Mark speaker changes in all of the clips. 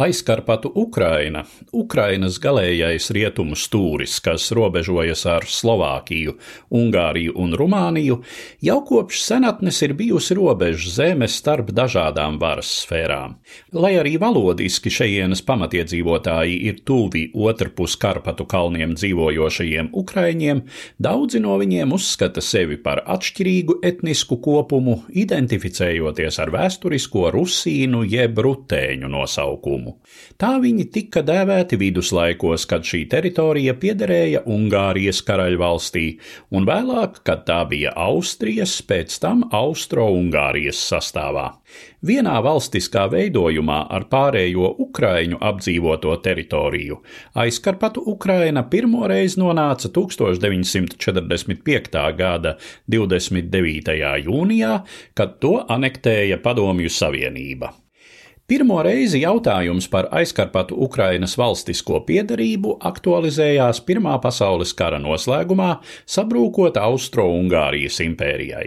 Speaker 1: Aizkarpatu Ukraina, Ukrainas galējais rietumu stūris, kas robežojas ar Slovākiju, Ungāriju un Rumāniju, jau kopš senatnes ir bijusi robeža zeme starp dažādām varas sfērām. Lai arī valodiski šejienes pamatiedzīvotāji ir tuvi otrpus Karpatu kalniem dzīvojošajiem ukraiņiem, daudzi no viņiem uzskata sevi par atšķirīgu etnisku kopumu, identificējoties ar vēsturisko rusīnu jeb rutēņu nosaukumu austrumu. Tā viņi tika dēvēti viduslaikos, kad šī teritorija piederēja Ungārijas karaļvalstī, un vēlāk, kad tā bija Austrijas, pēc tam Austro-Ungārijas sastāvā. Vienā valstiskā veidojumā ar pārējo Ukraiņu apdzīvoto teritoriju aizkarpatu Ukraina pirmoreiz nonāca 1945. gada 29. jūnijā, kad to anektēja Padomju Savienība. Pirmo reizi jautājums par aizkarpatu Ukrainas valstisko piedarību aktualizējās Pirmā pasaules kara noslēgumā, sabrūkot Austro-Ungārijas impērijai.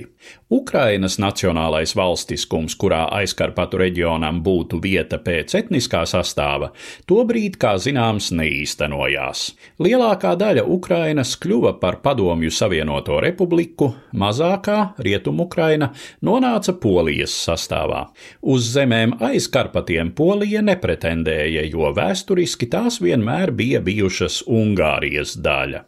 Speaker 1: Ukrainas nacionālais valstiskums, kurā aizkarpatu reģionam būtu vieta pēc etniskā sastāva, tobrīd, kā zināms, neīstenojās. Lielākā daļa Ukrainas kļuva par Padomju Savienoto republiku, mazākā Rietumu-Ukraina nonāca Polijas sastāvā. Uz zemēm aizkarpatu Karpatiem Polija nepretendēja, jo vēsturiski tās vienmēr bija bijušas Ungārijas daļa.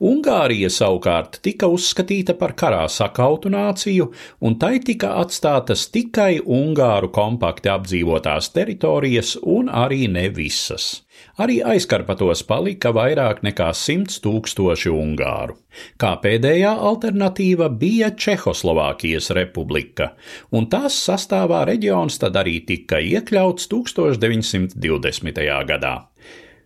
Speaker 1: Ungārija savukārt tika uzskatīta par karā sakautu nāciju, un tai tika atstātas tikai Ungāru kompakti apdzīvotās teritorijas un arī ne visas. Arī aizkarpatos palika vairāk nekā simts tūkstoši ungāru. Kā pēdējā alternatīva bija Čehoslovākijas republika, un tās sastāvā reģions tad arī tika iekļauts 1920. gadā.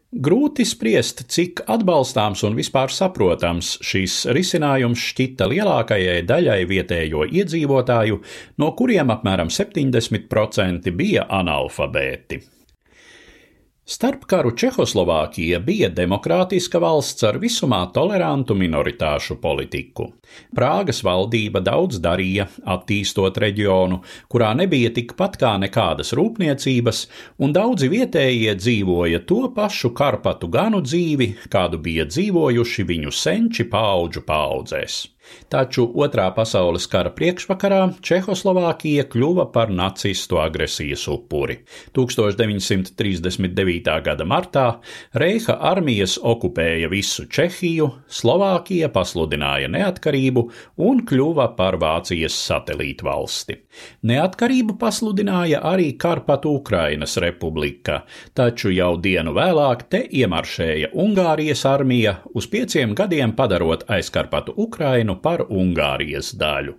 Speaker 1: Grūti spriest, cik atbalstāms un vispār saprotams šīs risinājums šķita lielākajai daļai vietējo iedzīvotāju, no kuriem apmēram 70% bija analfabēti. Starpkaru Čehoslovākija bija demokrātiska valsts ar visumā tolerantu minoritāšu politiku. Prāgas valdība daudz darīja, attīstot reģionu, kurā nebija tikpat kā nekādas rūpniecības, un daudzi vietējie dzīvoja to pašu Karpatu ganu dzīvi, kādu bija dzīvojuši viņu senči paudžu paudzēs. Taču Otrā pasaules kara priekšvakarā Čehoslovākija kļuva par nacistu agresijas upuri. 1939. gada martā Reiha armijas okupēja visu Čehiju, Slovākija pasludināja neatkarību un kļuva par Vācijas satelītu valsti. Neatkarību pasludināja arī Karpatu Ukrainas republika, taču jau dienu vēlāk te iemaršēja Ungārijas armija, uz pieciem gadiem padarot aizkarpatu Ukrainu par Ungārijas daļu.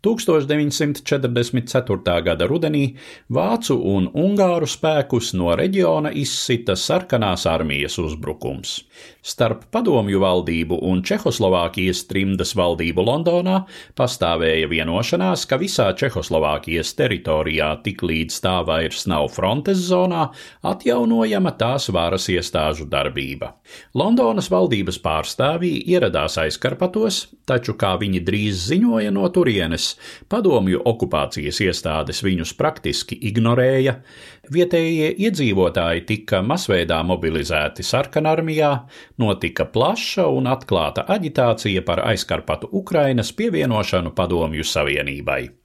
Speaker 1: 1944. gada rudenī vācu un ungāru spēkus no reģiona izsita sarkanās armijas uzbrukums. Starp padomju valdību un Čehoslovākijas trimdas valdību Londonā pastāvēja vienošanās, ka visā Čehoslovākijas teritorijā tik līdz tā vairs nav frontes zonā, atjaunojama tās varas iestāžu darbība. Londonas valdības pārstāvji ieradās aizkarpatos, taču, kā viņi drīz ziņoja no turienes, padomju okupācijas iestādes viņus praktiski ignorēja, vietējie iedzīvotāji tika masveidā mobilizēti sarkanarmijā, notika plaša un atklāta aģitācija par aizkarpatu Ukrainas pievienošanu padomju savienībai.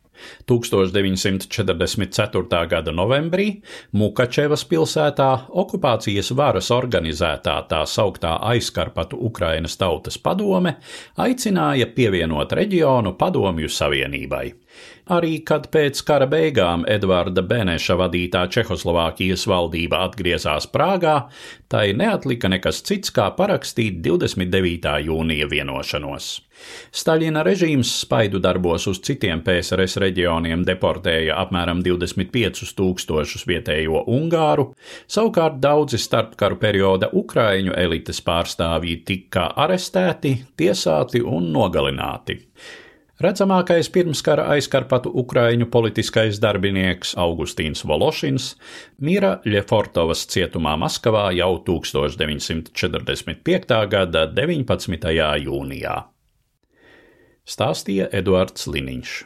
Speaker 1: 1944. gada novembrī Mukačevas pilsētā okupācijas varas organizētā tā sauktā aizkarpatu Ukrainas tautas padome aicināja pievienot reģionu padomju savienībai. Arī kad pēc kara beigām Edvarda Beneša vadītā Čehoslovākijas valdība atgriezās Prāgā, tai neatlika nekas cits kā parakstīt 29. jūnija vienošanos. Staļina režīms spaidu darbos uz citiem PSRS reģioniem deportēja apmēram 25 tūkstošus vietējo ungāru, savukārt daudzi starpkaru perioda ukraiņu elites pārstāvji tika arestēti, tiesāti un nogalināti. Redzamākais pirmskara aizkarpatu ukraiņu politiskais darbinieks Augustīns Vološins mira Ļefortovas cietumā Maskavā jau 1945. gada 19. jūnijā. Stāstīja Eduards Liniņš.